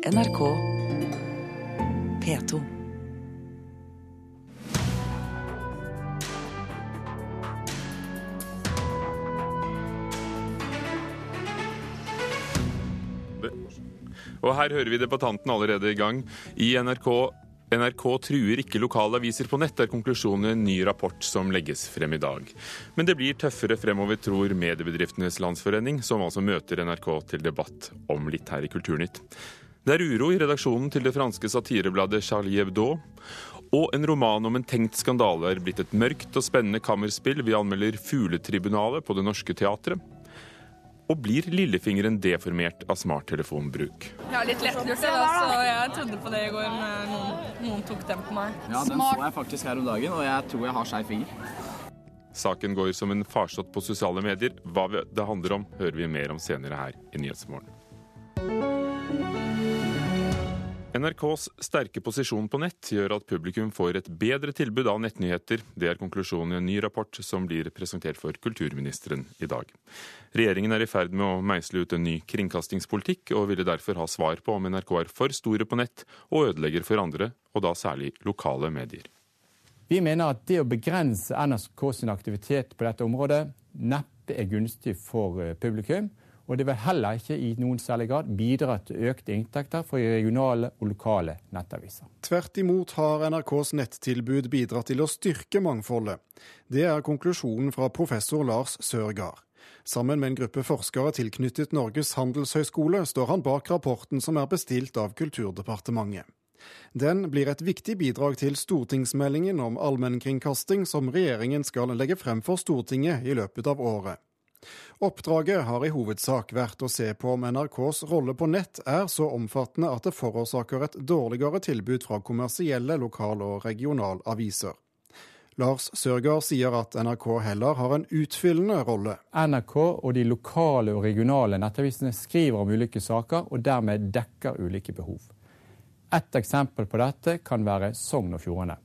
NRK P2. Og her hører vi debattanten allerede i gang. I NRK NRK truer ikke lokale aviser på nett, er konklusjonen i en ny rapport som legges frem i dag. Men det blir tøffere fremover, tror Mediebedriftenes Landsforening, som altså møter NRK til debatt om litt her i Kulturnytt. Det er uro i redaksjonen til det franske satirebladet Charlie Hebdo. Og en roman om en tenkt skandale er blitt et mørkt og spennende kammerspill. Vi anmelder Fugletribunalet på Det Norske Teatret. Og blir lillefingeren deformert av smarttelefonbruk? Ja, litt lettlurt, da, så jeg trodde på det i går men noen, noen tok den på meg. Ja, Den så jeg faktisk her om dagen, og jeg tror jeg har skeiv finger. Saken går som en farsott på sosiale medier. Hva det handler om, hører vi mer om senere her i Nyhetsmorgen. NRKs sterke posisjon på nett gjør at publikum får et bedre tilbud av nettnyheter. Det er konklusjonen i en ny rapport som blir presentert for kulturministeren i dag. Regjeringen er i ferd med å meisle ut en ny kringkastingspolitikk, og ville derfor ha svar på om NRK er for store på nett og ødelegger for andre, og da særlig lokale medier. Vi mener at det å begrense NRK sin aktivitet på dette området neppe er gunstig for eh, publikum. Og det vil heller ikke i noen særlig grad bidra til økte inntekter for regionale og lokale nettaviser. Tvert imot har NRKs nettilbud bidratt til å styrke mangfoldet. Det er konklusjonen fra professor Lars Sørgaard. Sammen med en gruppe forskere tilknyttet Norges handelshøyskole står han bak rapporten som er bestilt av Kulturdepartementet. Den blir et viktig bidrag til stortingsmeldingen om allmennkringkasting som regjeringen skal legge frem for Stortinget i løpet av året. Oppdraget har i hovedsak vært å se på om NRKs rolle på nett er så omfattende at det forårsaker et dårligere tilbud fra kommersielle lokal- og regionalaviser. Lars Sørgaard sier at NRK heller har en utfyllende rolle. NRK og de lokale og regionale nettavisene skriver om ulike saker, og dermed dekker ulike behov. Et eksempel på dette kan være Sogn og Fjordane.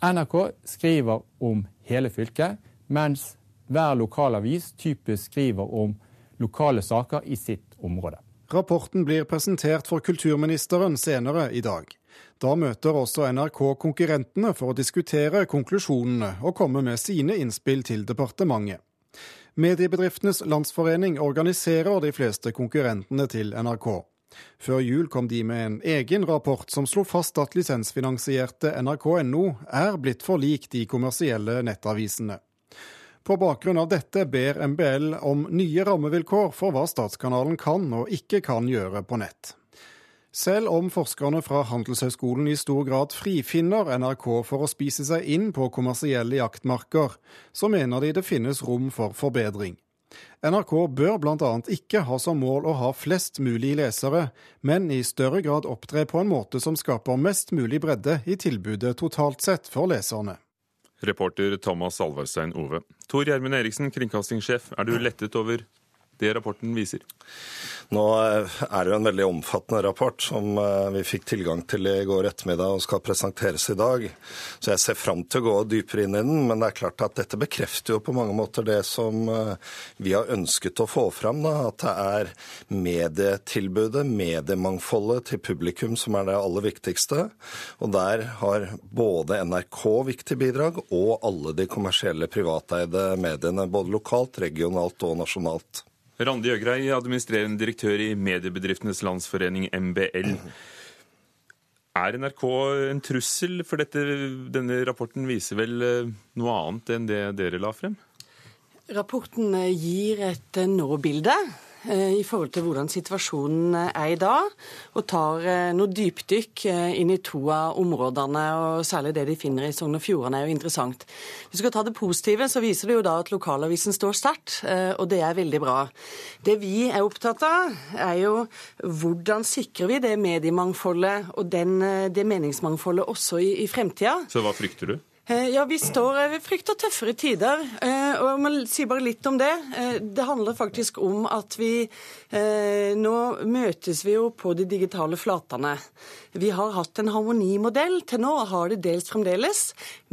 NRK skriver om hele fylket, mens hver lokalavis typisk skriver om lokale saker i sitt område. Rapporten blir presentert for kulturministeren senere i dag. Da møter også NRK konkurrentene for å diskutere konklusjonene og komme med sine innspill til departementet. Mediebedriftenes Landsforening organiserer de fleste konkurrentene til NRK. Før jul kom de med en egen rapport som slo fast at lisensfinansierte NRK.no er blitt for lik de kommersielle nettavisene. På bakgrunn av dette ber MBL om nye rammevilkår for hva statskanalen kan og ikke kan gjøre på nett. Selv om forskerne fra Handelshøyskolen i stor grad frifinner NRK for å spise seg inn på kommersielle jaktmarker, så mener de det finnes rom for forbedring. NRK bør bl.a. ikke ha som mål å ha flest mulig lesere, men i større grad opptre på en måte som skaper mest mulig bredde i tilbudet totalt sett for leserne. Reporter Thomas Alvarstein Ove. Tor Gjermund Eriksen, kringkastingssjef. Er du lettet over det rapporten viser? Nå er det jo en veldig omfattende rapport som eh, vi fikk tilgang til i går ettermiddag og skal presenteres i dag. Så jeg ser fram til å gå dypere inn i den. Men det er klart at dette bekrefter jo på mange måter det som eh, vi har ønsket å få fram. Da, at det er medietilbudet, mediemangfoldet til publikum som er det aller viktigste. Og der har både NRK viktig bidrag og alle de kommersielle privateide mediene. Både lokalt, regionalt og nasjonalt. Randi Øgrei, administrerende direktør i Mediebedriftenes Landsforening, MBL. Er NRK en trussel? For dette, denne rapporten viser vel eh, noe annet enn det dere la frem? Rapporten gir et nå-bilde Eh, i forhold til hvordan situasjonen er i dag, og tar eh, noe dypdykk eh, inn i to av områdene. og Særlig det de finner i Sogn og Fjordane er jo interessant. Hvis vi skal ta det positive, så viser det jo da at lokalavisen står sterkt, og det er veldig bra. Det vi er opptatt av, er jo hvordan sikrer vi det mediemangfoldet og den, det meningsmangfoldet også i, i fremtida. Så hva frykter du? Eh, ja, vi står vi eh, frykter tøffere tider. Eh, og jeg må si bare litt om det. Det handler faktisk om at vi Nå møtes vi jo på de digitale flatene. Vi har hatt en harmonimodell til nå, og har det dels fremdeles.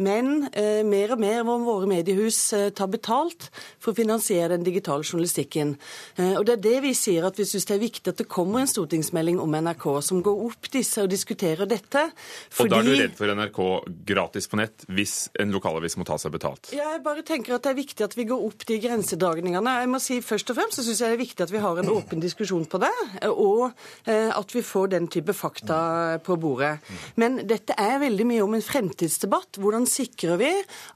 Men mer og mer hvor våre mediehus tar betalt for å finansiere den digitale journalistikken. Og det er det vi sier, at vi syns det er viktig at det kommer en stortingsmelding om NRK som går opp disse og diskuterer dette. Fordi... Og da er du redd for NRK gratis på nett? hvis en lokalavis må ta seg betalt? Jeg bare tenker at Det er viktig at vi går opp de grensedragningene. Jeg må si Først og fremst så syns jeg det er viktig at vi har en åpen diskusjon på det, og eh, at vi får den type fakta på bordet. Men dette er veldig mye om en fremtidsdebatt. Hvordan sikrer vi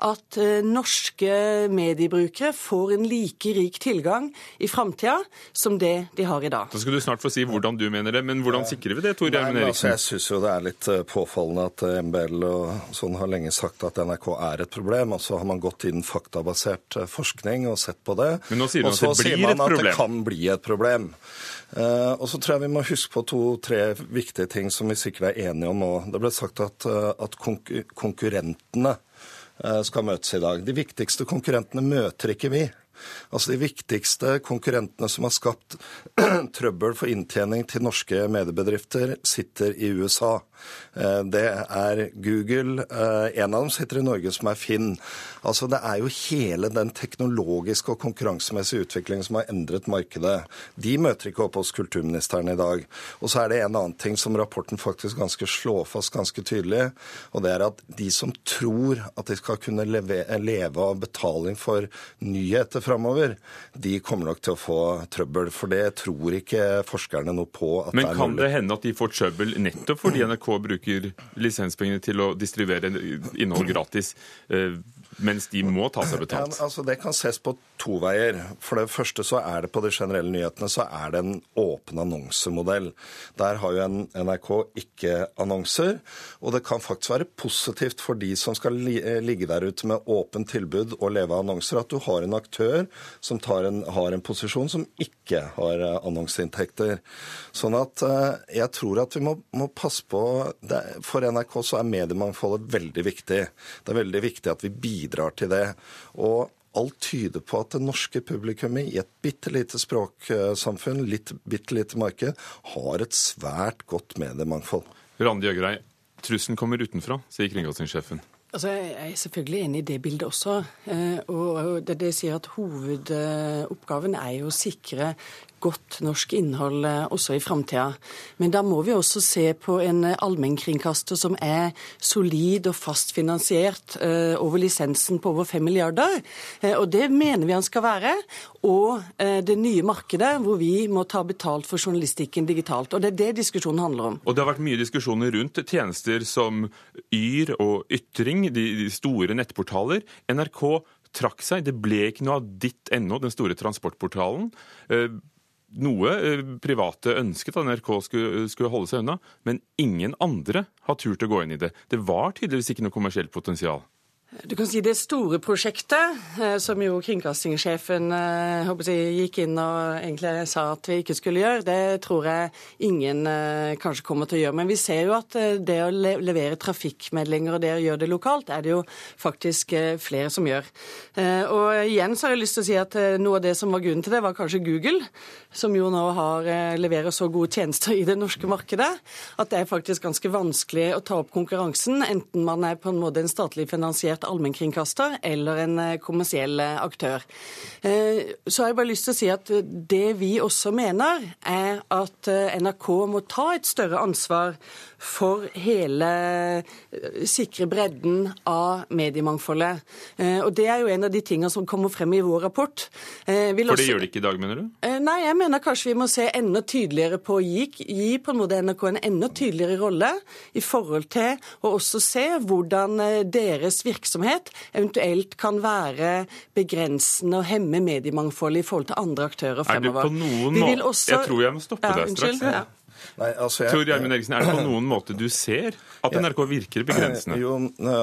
at eh, norske mediebrukere får en like rik tilgang i framtida som det de har i dag? Da skal du snart få si hvordan du mener det, men hvordan sikrer vi det, Tor Gjermund altså, Eriksen? Altså, jeg syns jo det er litt eh, påfallende at MBL og sånn har lenge sagt at NRK er et problem. Og så har man gått inn faktabasert eh, forskning og sett på det. Men nå sier og så sier man at det kan bli et problem. Uh, og så tror jeg vi må huske på to-tre viktige ting som vi sikkert er enige om nå. Det ble sagt at, uh, at konkurrentene skal møtes i dag. De viktigste konkurrentene møter ikke vi. Altså De viktigste konkurrentene som har skapt trøbbel for inntjening til norske mediebedrifter, sitter i USA. Eh, det er Google. Eh, en av dem sitter i Norge, som er Finn. Altså Det er jo hele den teknologiske og konkurransemessige utviklingen som har endret markedet. De møter ikke opp hos kulturministeren i dag. Og så er det en annen ting som rapporten faktisk ganske slår fast ganske tydelig, og det er at de som tror at de skal kunne leve, av betaling for nyheter framover, de kommer nok til å få trøbbel. For det tror ikke forskerne noe på. at Men det er kan det hende at de får trøbbel nettopp fordi NRK bruker lisenspengene til å distribuere innhold gratis? Eh, mens de må ta seg betalt? Ja, altså Det kan ses på to veier. For det første så er det på de generelle nyhetene så er det en åpen annonsemodell. Der har jo NRK ikke annonser. Og det kan faktisk være positivt for de som skal eh, ligge der ute med åpent tilbud og leve av annonser, at du har en aktør som en, har en posisjon som ikke har eh, annonseinntekter. Sånn at eh, jeg tror at vi må, må passe på det, For NRK så er mediemangfoldet veldig viktig. Det er veldig viktig at vi bidrar bidrar til det. Og alt tyder på at det norske publikummet i et bitte lite språksamfunn, litt bitte lite marked, har et svært godt mediemangfold. Randi Jøgrei, trusselen kommer utenfra, sier kringkastingssjefen. Altså, jeg er selvfølgelig enig i det bildet også. Eh, og det, det sier at Hovedoppgaven er jo å sikre godt norsk innhold eh, også i framtida. Men da må vi også se på en eh, allmennkringkaster som er solid og fast finansiert eh, over lisensen på over 5 milliarder. Og det mener vi han skal være. Og det nye markedet hvor vi må ta betalt for journalistikken digitalt. Og det er det diskusjonen handler om. Og det har vært mye diskusjoner rundt tjenester som Yr og Ytring, de store nettportaler. NRK trakk seg. Det ble ikke noe av ditt ennå, den store transportportalen noe eh, private ønsket at NRK skulle, skulle, holde seg unna, men ingen andre har turt å gå inn i det. Det var tydeligvis ikke noe kommersielt potensial. Du kan si Det store prosjektet, eh, som jo kringkastingssjefen eh, gikk inn og egentlig sa at vi ikke skulle gjøre, det tror jeg ingen eh, kanskje kommer til å gjøre. Men vi ser jo at det å levere trafikkmeldinger og det å gjøre det lokalt, er det jo faktisk flere som gjør. Og igjen så har jeg lyst til å si at noe av det som var grunnen til det, var kanskje Google, som jo nå har, leverer så gode tjenester i det norske markedet at det er faktisk ganske vanskelig å ta opp konkurransen, enten man er på en måte en statlig finansiert etablert allmennkringkaster eller en eh, kommersiell eh, aktør. Eh, så har jeg bare lyst til å si at det vi også mener, er at NRK må ta et større ansvar for hele sikre bredden av mediemangfoldet. Og Det er jo en av de tingene som kommer frem i vår rapport. for det også... gjør det ikke i dag, mener du? Nei, jeg mener kanskje vi må se enda tydeligere på å gi, gi på en måte NRK en enda tydeligere rolle i forhold til å også se hvordan deres virksomhet virksomhet eventuelt kan være begrensende og hemme mediemangfoldet i forhold til andre aktører fremover. Er det på noen måte også... Jeg tror jeg må stoppe ja, deg straks. Ja. Nei, altså jeg, Tor Gjermund Eriksen, Er det på noen måte du ser at NRK virker begrensende? Jo,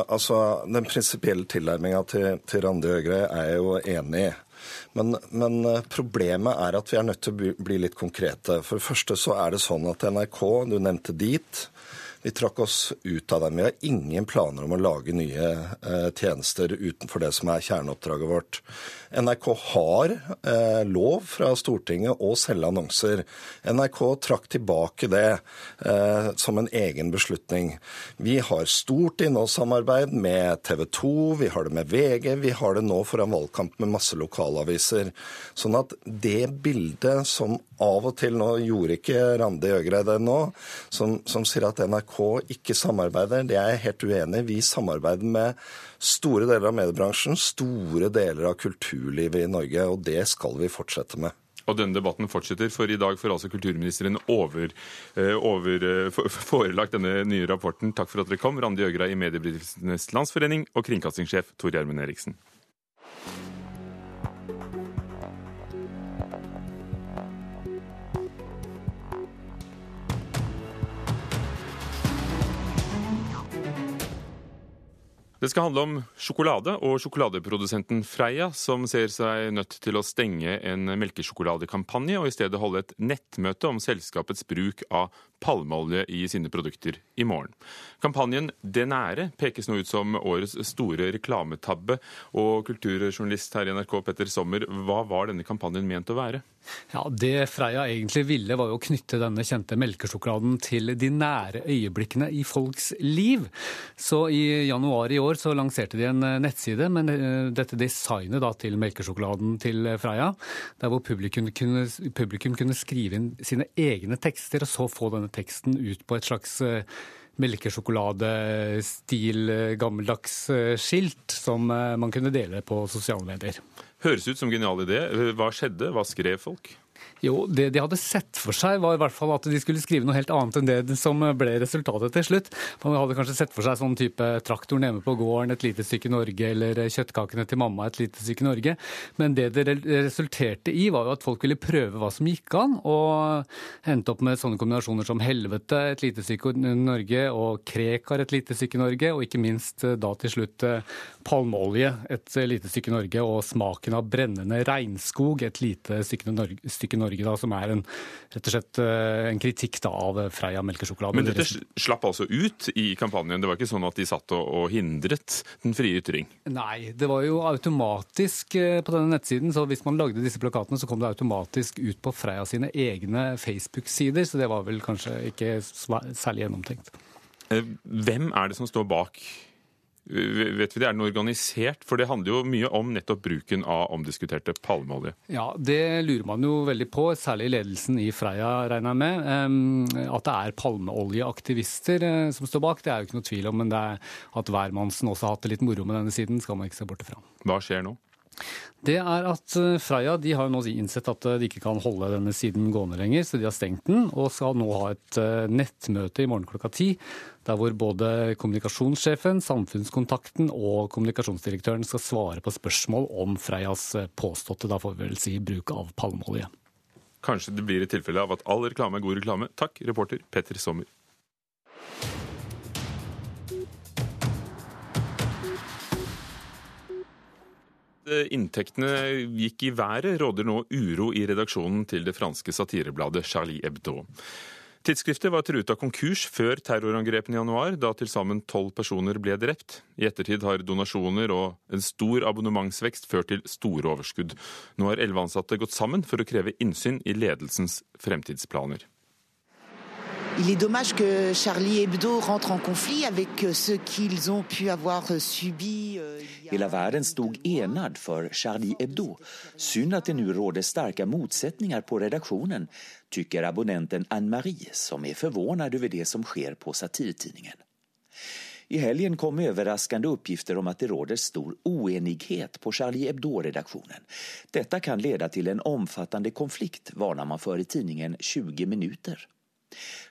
altså Den prinsipielle tilnærminga til, til Randi Høgre er jeg jo enig i. Men, men, eh, problemet er at vi er nødt til å bli litt konkrete. For det første så er det sånn at NRK, du nevnte dit, Vi trakk oss ut av dem. Vi har ingen planer om å lage nye eh, tjenester utenfor det som er kjerneoppdraget vårt. NRK har eh, lov fra Stortinget å selge annonser. NRK trakk tilbake det eh, som en egen beslutning. Vi har stort innholdssamarbeid med TV 2, vi har det med VG, vi har det nå foran valgkamp med masse lokalaviser. Sånn at det bildet som av og til, nå gjorde ikke Randi Øgreid det nå, som, som sier at NRK ikke samarbeider, det er jeg helt uenig i. Vi samarbeider med store deler av mediebransjen, store deler av kulturlivet i Norge, og det skal vi fortsette med. Og denne debatten fortsetter, for i dag får altså kulturministeren over, eh, over, eh, forelagt denne nye rapporten. Takk for at dere kom, Randi Øgra i Mediebedriftenes Landsforening og kringkastingssjef Tor Gjermund Eriksen. Det skal handle om sjokolade og sjokoladeprodusenten Freia, som ser seg nødt til å stenge en melkesjokoladekampanje og i stedet holde et nettmøte om selskapets bruk av palmeolje i sine produkter i morgen. Kampanjen Det nære pekes nå ut som årets store reklametabbe. Og kulturjournalist her i NRK, Petter Sommer, hva var denne kampanjen ment å være? Ja, Det Freia egentlig ville, var jo å knytte denne kjente melkesjokoladen til de nære øyeblikkene i folks liv. Så i januar i år så lanserte de en nettside med eh, dette designet da, til melkesjokoladen til Freia, der hvor publikum kunne, publikum kunne skrive inn sine egne tekster, og så få denne teksten ut på et slags eh, melkesjokoladestil, eh, gammeldags eh, skilt som man kunne dele på sosiale medier. Høres ut som genial idé. Hva skjedde? Hva skrev folk? Jo, det de hadde sett for seg, var i hvert fall at de skulle skrive noe helt annet enn det som ble resultatet til slutt. Man hadde kanskje sett for seg sånn type traktoren hjemme på gården, et lite stykke Norge, eller kjøttkakene til mamma, et lite stykke Norge. Men det det resulterte i, var jo at folk ville prøve hva som gikk an, og endte opp med sånne kombinasjoner som helvete, et lite stykke Norge, og Krekar, et lite stykke Norge, og ikke minst da til slutt palmeolje, et lite stykke Norge, og smaken av brennende regnskog, et lite stykke Norge. Stykke Norge da, som er en, rett og slett eh, en kritikk da, av Freia melkesjokolade. Men dette slapp altså ut i kampanjen? Det var ikke sånn at de satt og, og hindret den frie ytring? Nei, det var jo automatisk eh, på denne nettsiden. så Hvis man lagde disse plakatene, så kom det automatisk ut på Freia sine egne Facebook-sider. Så det var vel kanskje ikke særlig gjennomtenkt. Eh, hvem er det som står bak Vet vi det, Er den organisert? For det handler jo mye om nettopp bruken av omdiskuterte palmeolje. Ja, det lurer man jo veldig på, særlig ledelsen i Freia, regner jeg med. At det er palmeoljeaktivister eh, som står bak, det er jo ikke noe tvil om. Men det er at hvermannsen også har hatt det litt moro med denne siden, skal man ikke se bort ifra. Hva skjer nå? Det er at eh, Freia de har nå innsett at eh, de ikke kan holde denne siden gående lenger, så de har stengt den. Og skal nå ha et eh, nettmøte i morgen klokka ti, der hvor både kommunikasjonssjefen, samfunnskontakten og kommunikasjonsdirektøren skal svare på spørsmål om Freias påståtte, da får vi vel si, bruk av palmeolje. Kanskje det blir et tilfelle av at all reklame er god reklame. Takk, reporter Petter Sommer. Eh, inntektene gikk i været, råder nå uro i redaksjonen til det franske satirebladet Charlie Hebdo. Tidsskriftet var truet av konkurs før terrorangrepene i januar, da til sammen tolv personer ble drept. I ettertid har donasjoner og en stor abonnementsvekst ført til store overskudd. Nå har elleve ansatte gått sammen for å kreve innsyn i ledelsens fremtidsplaner. Il est dommage que Charlie Hebdo rentre en konflikt avec euh, ce qu'ils ont pu avoir euh, subi. Euh, Hela världen stod enad för Charlie Hebdo. Synd att det nu råder starka motsättningar på redaktionen, tycker abonnenten Anne-Marie som är förvånad över det som sker på satirtidningen. I helgen kom överraskande uppgifter om att det råder stor oenighet på Charlie Hebdo-redaktionen. Detta kan leda till en omfattande konflikt, varnar man för i tidningen 20 minuter.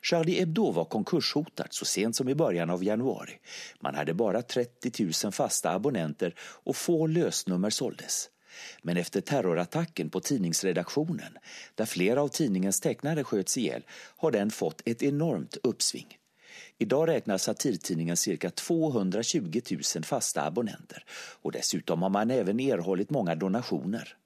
Charlie Hebdo var konkurshotat så sent som i början av januari. Man hade bara 30 000 fasta abonnenter och få lösnummer såldes. Men efter terrorattacken på tidningsredaktionen, där flera av tidningens tecknare sköts ihjäl, har den fått ett enormt uppsving. Idag räknar satirtidningen cirka 220 000 fasta abonnenter och dessutom har man även erhållit många donationer.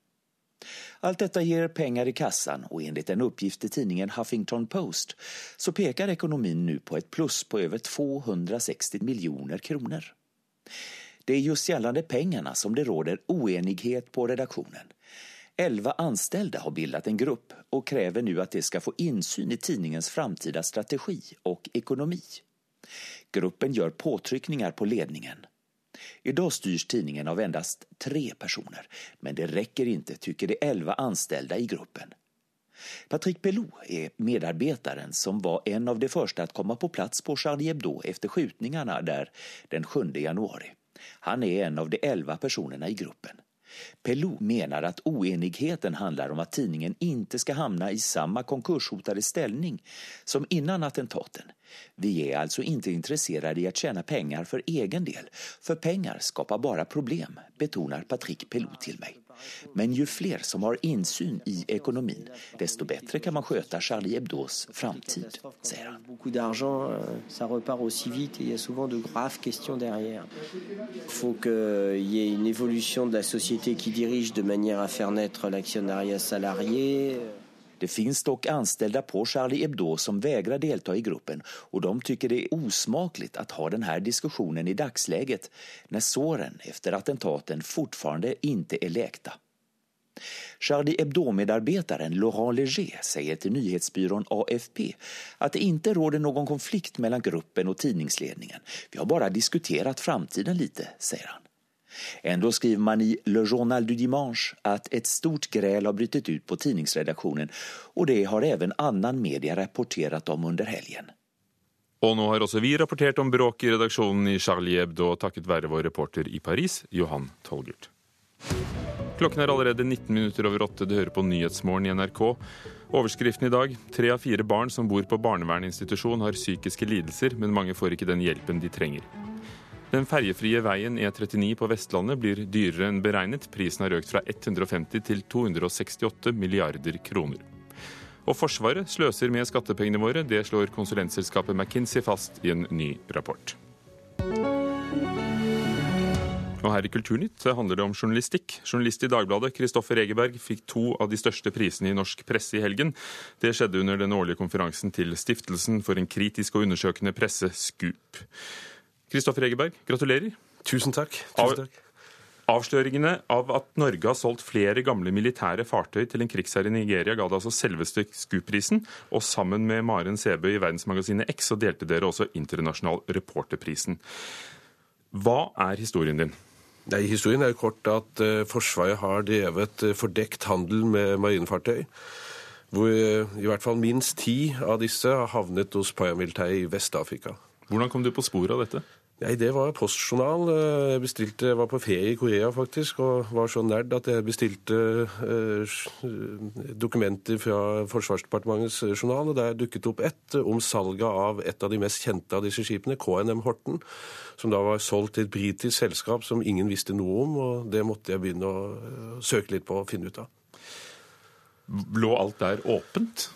Alt dette gir pengar i kassan og enligt en uppgift i tidningen Huffington Post så pekar ekonomin nu på et plus på over 260 miljoner kroner. Det är just gällande pengarna som det råder oenighet på redaktionen. Elva anställda har bildat en grupp og krever nu at de skal få insyn i tidningens framtida strategi og ekonomi. Gruppen gjør påtryckningar på ledningen. I dag styrs tidningen av endast tre personer, men det räcker ikke, tycker de elva anställda i gruppen. Patrick Pelou er medarbetaren som var en av de første å komme på plats på Charlie Hebdo efter skjutningarna där den 7 januari. Han er en av de elva personerna i gruppen. Pelou mener at oenigheten handler om at tidningen ikke skal hamna i samme konkurshotade ställning som innan attentaten. Vi er altså ikke intresserade i å tjene pengar for egen del, for pengar skaper bare problem, betonar Patrick Pelou til meg. Men ju fler som har insyn i ekonomin, desto bättre kan man sköta Charlie Hebdos framtid, säger han. Beaucoup d'argent, euh, ça repart aussi vite et il y a souvent de graves questions derrière. Il faut qu'il y ait une évolution de la société qui dirige de manière à faire naître l'actionnariat salarié. Det finns dock anställda på Charlie Hebdo som vägrar delta i gruppen och de tycker det är osmakligt att ha den här diskussionen i dagsläget när såren efter attentaten fortfarande inte är läkta. Charlie Hebdo-medarbetaren Laurent Leger säger till nyhetsbyrån AFP att det inte råder någon konflikt mellan gruppen och tidningsledningen. Vi har bara diskuterat framtiden lite, säger han. Ändå skriver man i Le Journal du Dimanche at et stort gräl har brutit ut på tidningsredaktionen og det har även annan media rapporterat om under helgen. Og nå har også vi rapportert om bråk i redaksjonen i Charlie Hebdo takket være vår reporter i Paris, Johan Tolgert. Klokken er allerede 19 minutter over åtte. Du hører på Nyhetsmorgen i NRK. Overskriften i dag tre av fire barn som bor på barnevernsinstitusjon har psykiske lidelser, men mange får ikke den hjelpen de trenger. Den ferjefrie veien E39 på Vestlandet blir dyrere enn beregnet. Prisen har økt fra 150 til 268 milliarder kroner. Og Forsvaret sløser med skattepengene våre. Det slår konsulentselskapet McKinsey fast i en ny rapport. Og her i Kulturnytt handler det om journalistikk. Journalist i Dagbladet, Kristoffer Egeberg, fikk to av de største prisene i norsk presse i helgen. Det skjedde under den årlige konferansen til Stiftelsen for en kritisk og undersøkende presse, SKUP. Kristoffer Egeberg, gratulerer. Tusen takk. Tusen takk. Avsløringene av at Norge har solgt flere gamle militære fartøy til en krigsherre i Nigeria, ga det altså selveste SKU-prisen, Og sammen med Maren Sæbø i verdensmagasinet X så delte dere også Internasjonal reporterprisen. Hva er historien din? Nei, Historien er jo kort at uh, Forsvaret har drevet uh, fordekt handel med marinefartøy. Hvor uh, i hvert fall minst ti av disse har havnet hos paramilitæret i Vest-Afrika. Hvordan kom du på sporet av dette? Nei, Det var postjournal. Jeg bestilte, jeg var på ferie i Korea faktisk, og var så nerd at jeg bestilte uh, dokumenter fra Forsvarsdepartementets journal. og Der dukket opp ett om salget av et av de mest kjente av disse skipene, KNM Horten. Som da var solgt til et britisk selskap som ingen visste noe om. og Det måtte jeg begynne å søke litt på og finne ut av. Lå alt der åpent?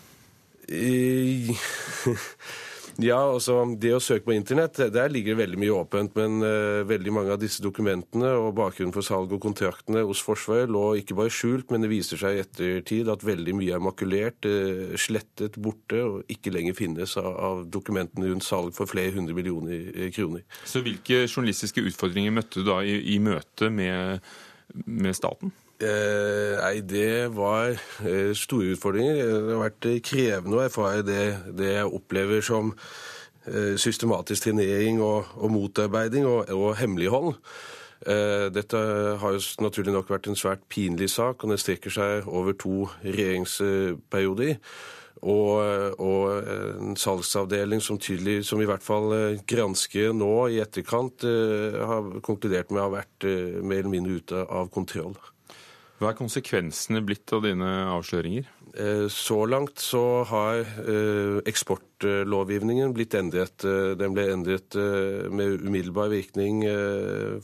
I... Ja, altså Det å søke på internett, der ligger det veldig mye åpent. Men uh, veldig mange av disse dokumentene og bakgrunnen for salg og kontraktene hos Forsvaret lå ikke bare skjult, men det viser seg i ettertid at veldig mye er makulert, uh, slettet, borte og ikke lenger finnes av, av, dokumentene rundt salg for flere hundre millioner kroner. Så hvilke journalistiske utfordringer møtte du da i, i møte med, med staten? Eh, nei, det var eh, store utfordringer. Det har vært krevende å erfare det, det jeg opplever som eh, systematisk trenering og, og motarbeiding og, og hemmelighold. Eh, dette har jo naturlig nok vært en svært pinlig sak, og den strekker seg over to regjeringsperioder. Og, og, en salgsavdeling som, tydelig, som i hvert fall eh, gransker nå i etterkant, eh, har konkludert med å ha vært mer eller mindre ute av kontroll. Hva er konsekvensene blitt av dine avsløringer? Eh, så langt så har eh, eksportlovgivningen blitt endret. Eh, den ble endret med umiddelbar virkning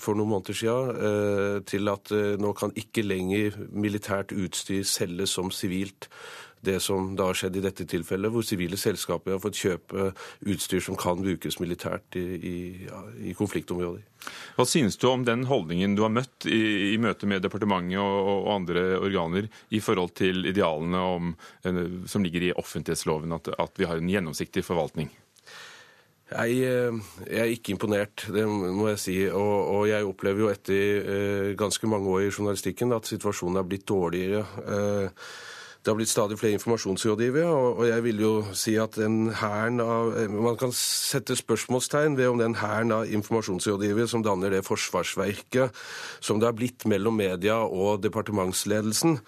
for noen måneder siden til at nå kan ikke lenger militært utstyr selges som sivilt det som da har skjedd i dette tilfellet, hvor sivile selskaper har fått kjøpe utstyr som kan brukes militært i, i, ja, i konfliktområder. Hva synes du om den holdningen du har møtt i, i møte med departementet og, og, andre organer i forhold til idealene om, eh, som ligger i offentlighetsloven, at, at vi har en gjennomsiktig forvaltning? Jeg, eh, jeg, er ikke imponert, det må jeg si. Og, og jeg opplever jo etter eh, ganske mange år i journalistikken at situasjonen er blitt dårligere. Det har blitt stadig flere informasjonsrådgivere, og, jeg vil jo si at den hæren av Man kan sette spørsmålstegn ved om den hæren av informasjonsrådgivere som danner det forsvarsverket som det har blitt mellom media og departementsledelsen,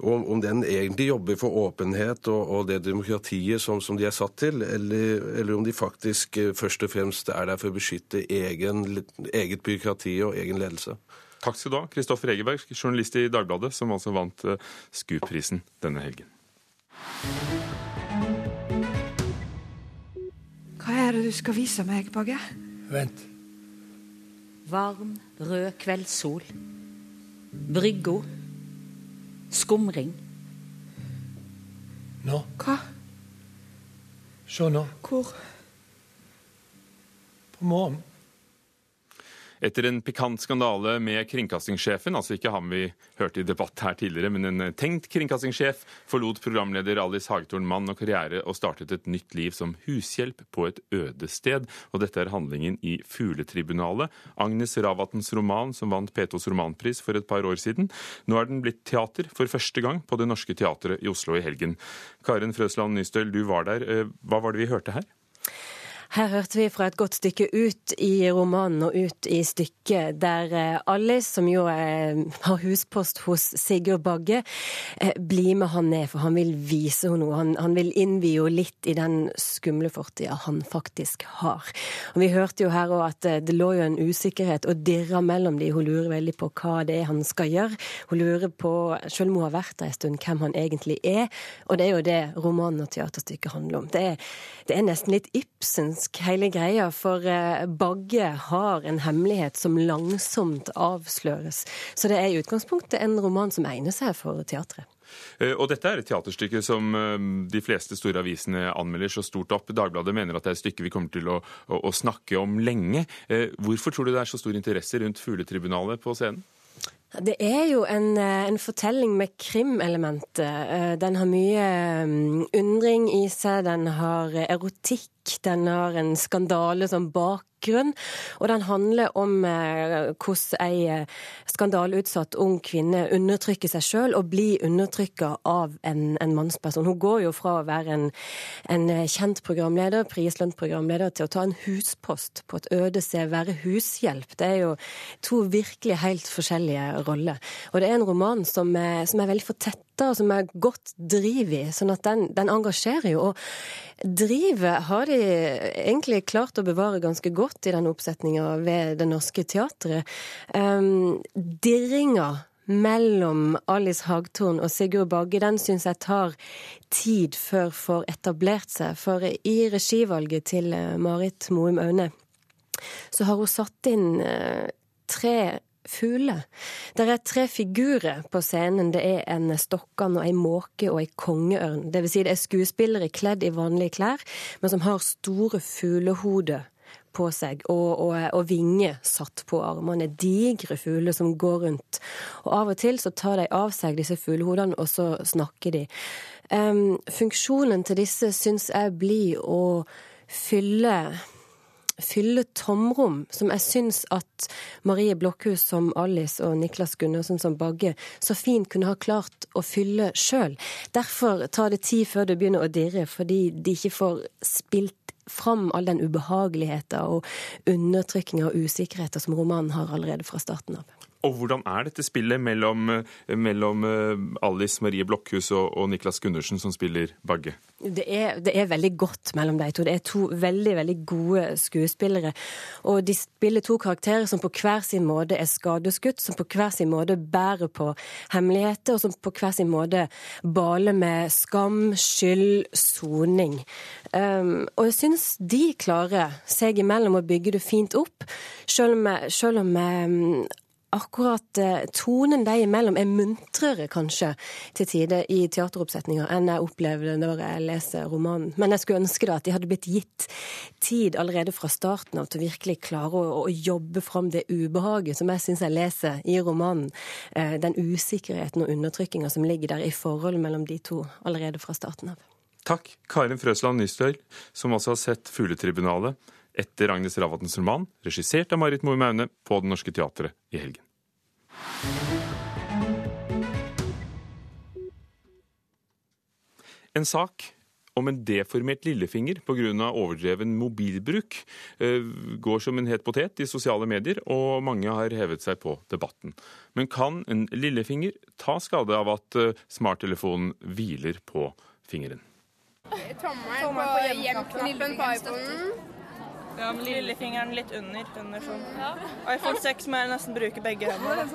om, om den egentlig jobber for åpenhet og, og det demokratiet som, som, de er satt til, eller, eller, om de faktisk eh, først og fremst er der for å beskytte egen, eget byråkrati og egen ledelse. Takk skal du ha, Kristoffer Egeberg, journalist i Dagbladet, som altså vant uh, SKUP-prisen denne helgen. Hva er det du skal vise meg, Bagge? Vent. Varm, rød kveldssol. Brygga. Skumring. Nå. Hva? Se nå. Hvor? På morgenen. Etter en pikant skandale med kringkastingssjefen, altså ikke han vi hørte i debatt her tidligere, men en tenkt kringkastingssjef, forlot programleder Alice Hagtorn mann og karriere og startet et nytt liv som hushjelp på et øde sted. Og dette er handlingen i Fugletribunalet, Agnes Ravatns roman som vant P2s romanpris for et par år siden. Nå er den blitt teater for første gang på Det Norske Teatret i Oslo i helgen. Karen Frøsland Nystøl, du var der. Eh, hva var det vi hørte her? Her hørte vi fra et godt stykke ut i romanen og ut i stykket, der eh, Alice, som jo er, har huspost hos Sigurd Bagge, eh, blir med han ned, for han vil vise henne noe. Han, han vil innvie henne litt i den skumle fortida han faktisk har. Og Vi hørte jo her òg at eh, det lå jo en usikkerhet og dirra mellom de. Hun lurer veldig på hva det er han skal gjøre. Hun lurer på, selv om hun har vært der en stund, hvem han egentlig er. Og det er jo det romanen og teaterstykket handler om. Det er, det er nesten litt Ibsens fransk, hele greia, for eh, Bagge har en hemmelighet som langsomt avsløres. Så det er i utgangspunktet en roman som egner seg for teatret. Eh, og dette er et teaterstykke som eh, de fleste store avisene anmelder så stort opp. Dagbladet mener at det er et stykke vi kommer til å, å, å snakke om lenge. Hvorfor tror du det er så stor interesse rundt Fugletribunalet på scenen? Det er jo en, en fortelling med krimelementer. Den har mye mm, undring i seg, den har erotikk den har en skandale som bakgrunn, og den handler om eh, hvordan ei eh, skandaleutsatt ung kvinne undertrykker seg sjøl og blir undertrykka av en, en, mannsperson. Hun går jo fra å være en, en kjent programleder, prislønt programleder, til å ta en huspost på et øde sted, være hushjelp. Det er jo to virkelig helt forskjellige roller. Og det er en roman som er, som er veldig fortetta, og som er godt driv i, sånn at den, den engasjerer jo. Og drivet har de egentlig klart å bevare ganske godt i den oppsetninga ved Det Norske Teatret. Um, dirringa mellom Alice Hagtorn og Sigurd Bagge, den syns jeg tar tid før får etablert seg. For i regivalget til eh, Marit Moum Aune så har hun satt inn uh, tre fugler. Det er tre figurer på scenen. Det er en stokkan og ei måke og ei kongeørn. Det vil si det er skuespillere kledd i vanlige klær, men som har store fuglehoder på seg, og, og, og vinger satt på armene. Digre fugler som går rundt. Og av og til så tar de av seg disse fuglehodene, og så snakker de. Um, funksjonen til disse syns jeg blir å fylle fylle tomrom, som jeg syns at Marie Blokhus som Alice og Niklas Gundersen som Bagge så fint kunne ha klart å fylle sjøl. Derfor tar det tid før det begynner å dirre, fordi de ikke får spilt fram all den ubehageligheten og undertrykkinga og usikkerheten som romanen har allerede fra starten av. Og hvordan er dette spillet mellom, mellom eh, Alice Marie Blokhus og, og Niklas Gundersen, som spiller Bagge? Det er, det er, veldig godt mellom de to. Det er to veldig veldig gode skuespillere. Og de spiller to karakterer som på hver sin måte er skadeskutt, som på hver sin måte bærer på hemmeligheter, og som på hver sin måte baler med skam, skyld, soning. Um, og jeg syns de klarer seg imellom å bygge det fint opp, selv om, selv om um, akkurat eh, tonen de imellom er muntrere, kanskje, til tider i teateroppsetninger enn jeg opplevde når jeg leser romanen. Men jeg skulle ønske da at de hadde blitt gitt tid allerede fra starten av til å virkelig klare å, å jobbe fram det ubehaget som jeg syns jeg leser i romanen. Eh, den usikkerheten og undertrykkinga som ligger der i forholdet mellom de to allerede fra starten av. Takk, Karin Frøsland Nystøl, som også har sett Fugletribunalet etter Agnes Ravatns roman, regissert av Marit Moe Maune, på Det Norske Teatret i helgen. En sak om en deformert lillefinger pga. overdreven mobilbruk eh, går som en het potet i sosiale medier, og mange har hevet seg på debatten. Men kan en lillefinger ta skade av at eh, smarttelefonen hviler på fingeren? Tommelen på hjem-knappen på iPhonen. Ja, med lillefingeren litt under. under sånn. iPhone 6 må jeg nesten bruke begge hendene.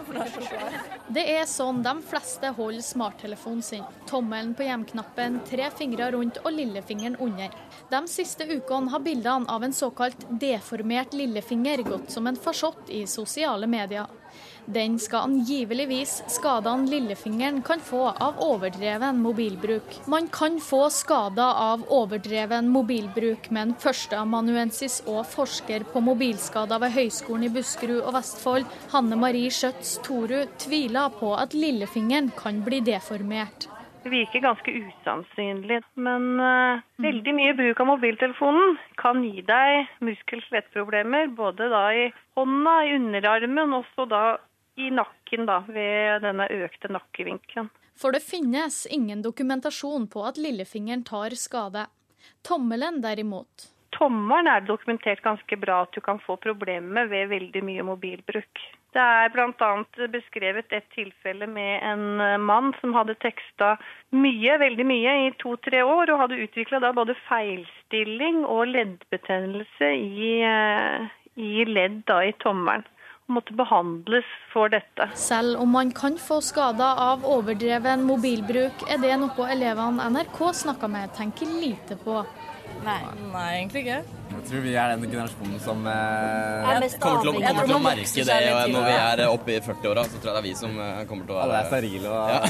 Det er sånn de fleste holder smarttelefonen sin. Tommelen på hjem-knappen, tre fingre rundt og lillefingeren under. De siste ukene har bildene av en såkalt deformert lillefinger gått som en farsott i sosiale medier. Den skal angiveligvis skadene lillefingeren kan få av overdreven mobilbruk. Man kan få skader av overdreven mobilbruk, men førsteamanuensis og forsker på mobilskader ved Høgskolen i Buskerud og Vestfold, Hanne Marie Skjøtz Toru, tviler på at lillefingeren kan bli deformert. Det virker ganske usannsynlig, men uh, veldig mye bruk av mobiltelefonen kan gi deg muskel-skjelettproblemer, både da i hånda, i underarmen, og også da i nakken da, ved denne økte nakkevinkelen. For det finnes ingen dokumentasjon på at lillefingeren tar skade. Tommelen derimot. Tommelen er dokumentert ganske bra at du kan få problemer ved veldig mye mobilbruk. Det er bl.a. beskrevet et tilfelle med en mann som hadde teksta mye, veldig mye i to-tre år, og hadde utvikla både feilstilling og leddbetennelse i, eh, i ledd da, i tommelen måtte behandles for dette. Selv om man kan få skader av overdreven mobilbruk, er det noe elevene NRK snakker med tenker lite på. Nei. Nei, egentlig ikke. Jeg tror vi er den generasjonen som eh, kommer, til å, kommer til å merke det og når vi er oppe i 40-åra. Så tror jeg det er vi som eh, kommer til å være Alle er sterile og ja.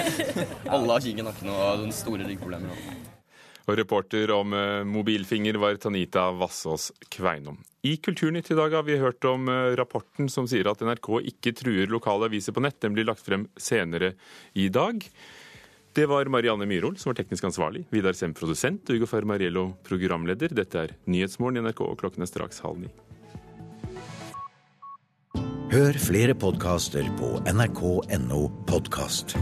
Alle har kikk i nakken og store ryggproblemer. Og reporter om eh, mobilfinger var Tanita Vassås Kveinom. I Kulturnytt i dag har vi hørt om eh, rapporten som sier at NRK ikke truer lokale aviser på nett. Den blir lagt frem senere i dag. Det var Marianne Myhrol som var teknisk ansvarlig, Vidar Sem produsent Ugo Fermariello programleder. Dette er Nyhetsmorgen i NRK, og klokken er straks halv ni. Hør flere podkaster på nrk.no podkast.